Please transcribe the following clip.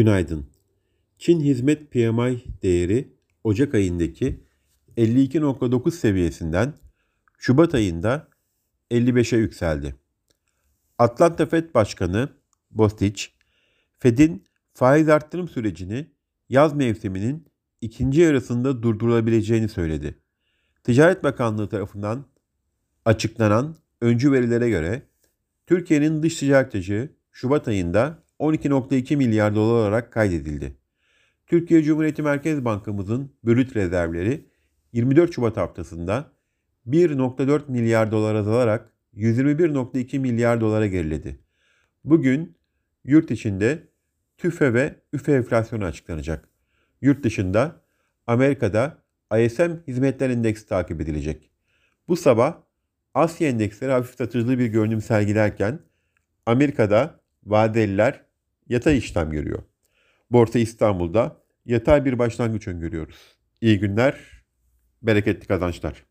Günaydın. Çin hizmet PMI değeri Ocak ayındaki 52.9 seviyesinden Şubat ayında 55'e yükseldi. Atlanta Fed Başkanı Bostich, Fed'in faiz arttırım sürecini yaz mevsiminin ikinci yarısında durdurulabileceğini söyledi. Ticaret Bakanlığı tarafından açıklanan öncü verilere göre Türkiye'nin dış ticaret açığı Şubat ayında 12.2 milyar dolar olarak kaydedildi. Türkiye Cumhuriyeti Merkez Bankamızın brüt rezervleri 24 Şubat haftasında 1.4 milyar dolar azalarak 121.2 milyar dolara geriledi. Bugün yurt içinde TÜFE ve ÜFE enflasyonu açıklanacak. Yurt dışında Amerika'da ISM hizmetler endeksi takip edilecek. Bu sabah Asya endeksleri hafif satıcılı bir görünüm sergilerken Amerika'da vadeliler yatay işlem görüyor. Borsa İstanbul'da yatay bir başlangıç öngörüyoruz. İyi günler, bereketli kazançlar.